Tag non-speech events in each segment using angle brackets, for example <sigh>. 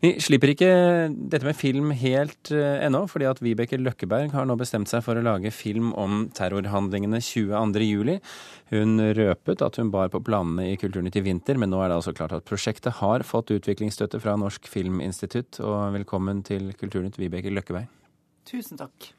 Vi slipper ikke dette med film helt uh, ennå, fordi at Vibeke Løkkeberg har nå bestemt seg for å lage film om terrorhandlingene 22.07. Hun røpet at hun bar på planene i Kulturnytt i vinter, men nå er det altså klart at prosjektet har fått utviklingsstøtte fra Norsk Filminstitutt. Og velkommen til Kulturnytt, Vibeke Løkkeberg. Tusen takk.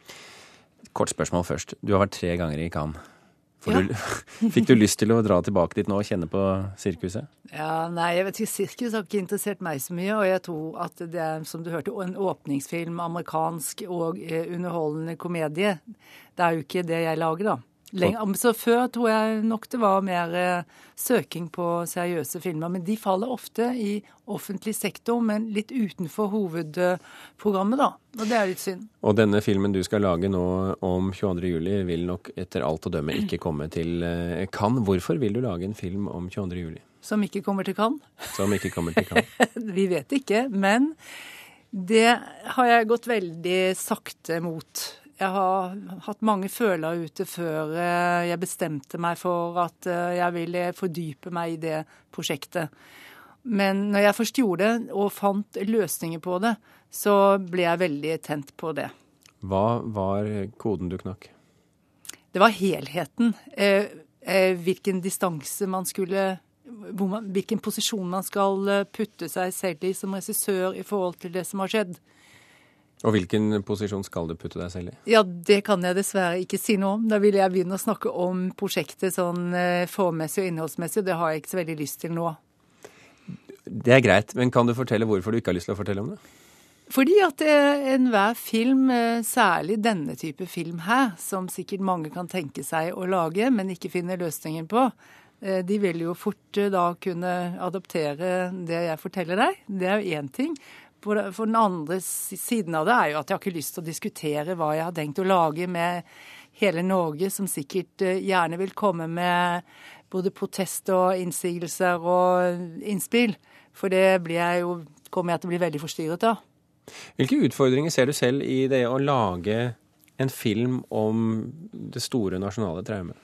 Kort spørsmål først. Du har vært tre ganger i Cannes. Ja. Du, <laughs> fikk du lyst til å dra tilbake dit nå og kjenne på sirkuset? Ja, Nei, jeg vet ikke, sirkus har ikke interessert meg så mye. Og jeg tror at det er, som du hørte, en åpningsfilm, amerikansk og eh, underholdende komedie. Det er jo ikke det jeg lager, da. Lenger, så før tror jeg nok det var mer eh, søking på seriøse filmer. Men de faller ofte i offentlig sektor, men litt utenfor hovedprogrammet, da. Og det er litt synd. Og denne filmen du skal lage nå om 22.07, vil nok etter alt å dømme ikke komme til eh, Cannes. Hvorfor vil du lage en film om 22.07? Som ikke kommer til Cannes? Som ikke kommer til Cannes. <laughs> Vi vet ikke, men det har jeg gått veldig sakte mot. Jeg har hatt mange føler ute før eh, jeg bestemte meg for at eh, jeg ville fordype meg i det prosjektet. Men når jeg først gjorde det og fant løsninger på det, så ble jeg veldig tent på det. Hva var koden du knakk? Det var helheten. Eh, hvilken distanse man skulle man, Hvilken posisjon man skal putte seg selv i som regissør i forhold til det som har skjedd. Og hvilken posisjon skal du putte deg selv i? Ja, Det kan jeg dessverre ikke si noe om. Da vil jeg begynne å snakke om prosjektet sånn formmessig formessig og innholdsmessig, og det har jeg ikke så veldig lyst til nå. Det er greit, men kan du fortelle hvorfor du ikke har lyst til å fortelle om det? Fordi at eh, enhver film, eh, særlig denne type film her, som sikkert mange kan tenke seg å lage, men ikke finner løsningen på, de vil jo fort da kunne adoptere det jeg forteller deg. Det er jo én ting. For den andre siden av det er jo at jeg har ikke lyst til å diskutere hva jeg har tenkt å lage med hele Norge, som sikkert eh, gjerne vil komme med både protest og innsigelser og innspill. For det jeg jo, kommer jeg til å bli veldig forstyrret av. Hvilke utfordringer ser du selv i det å lage en film om det store nasjonale traumet?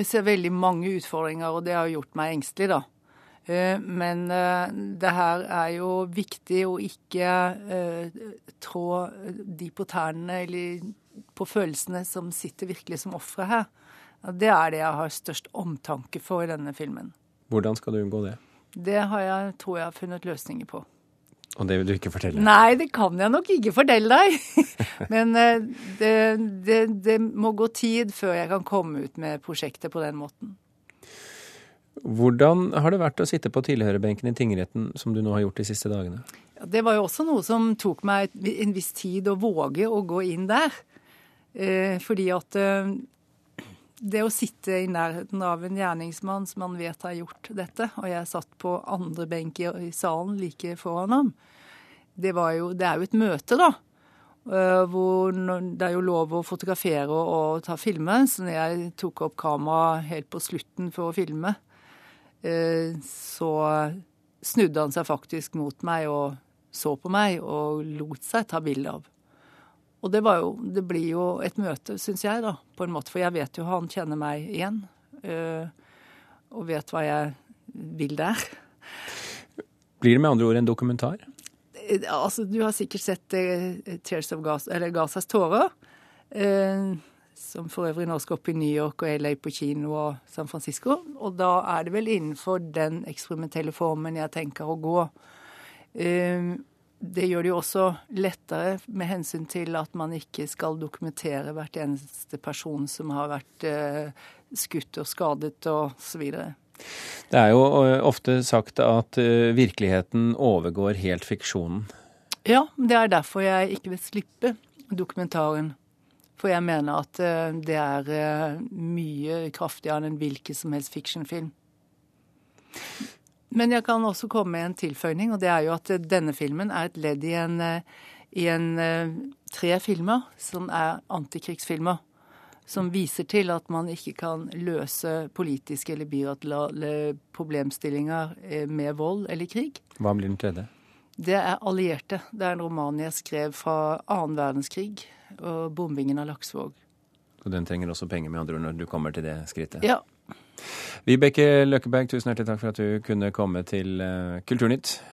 Jeg ser veldig mange utfordringer, og det har gjort meg engstelig, da. Eh, men eh, det her er jo viktig å ikke eh, trå de på tærne eller på følelsene som sitter virkelig som ofre her. Det er det jeg har størst omtanke for i denne filmen. Hvordan skal du unngå det? Det har jeg, tror jeg har funnet løsninger på. Og det vil du ikke fortelle? Nei, det kan jeg nok ikke fortelle deg. <laughs> Men det, det, det må gå tid før jeg kan komme ut med prosjektet på den måten. Hvordan har det vært å sitte på tilhørerbenken i tingretten, som du nå har gjort de siste dagene? Ja, det var jo også noe som tok meg en viss tid å våge å gå inn der. Eh, fordi at eh, det å sitte i nærheten av en gjerningsmann som man vet har gjort dette, og jeg satt på andre benk i, i salen like foran ham, det, jo, det er jo et møte, da. Uh, hvor det er jo lov å fotografere og, og ta filme. Så når jeg tok opp kamera helt på slutten for å filme, så snudde han seg faktisk mot meg og så på meg og lot seg ta bilde av. Og det, var jo, det blir jo et møte, syns jeg, da, på en måte. For jeg vet jo han kjenner meg igjen. Eh, og vet hva jeg vil der. Blir det med andre ord en dokumentar? Eh, altså, du har sikkert sett uh, Tears of Gaza, eller Gazas tårer. Uh, som for øvrig nå skal opp i New York og LA på kino og San Francisco. Og da er det vel innenfor den eksperimentelle formen jeg tenker å gå. Ehm, det gjør det jo også lettere med hensyn til at man ikke skal dokumentere hvert eneste person som har vært eh, skutt og skadet og så videre. Det er jo eh, ofte sagt at eh, virkeligheten overgår helt fiksjonen. Ja, det er derfor jeg ikke vil slippe dokumentaren. For jeg mener at eh, det er eh, mye kraftigere enn en hvilken som helst fictionfilm. Men jeg kan også komme med en tilføyning, og det er jo at eh, denne filmen er et ledd i en, i en tre filmer som er antikrigsfilmer. Som viser til at man ikke kan løse politiske eller bilaterale problemstillinger med vold eller krig. Hva blir den tredje? Det er allierte. Det er en roman jeg skrev fra annen verdenskrig og bombingen av Laksvåg. Og den trenger også penger, med andre ord, når du kommer til det skrittet? Ja. Vibeke Løkkeberg, tusen hjertelig takk for at du kunne komme til eh, Kulturnytt.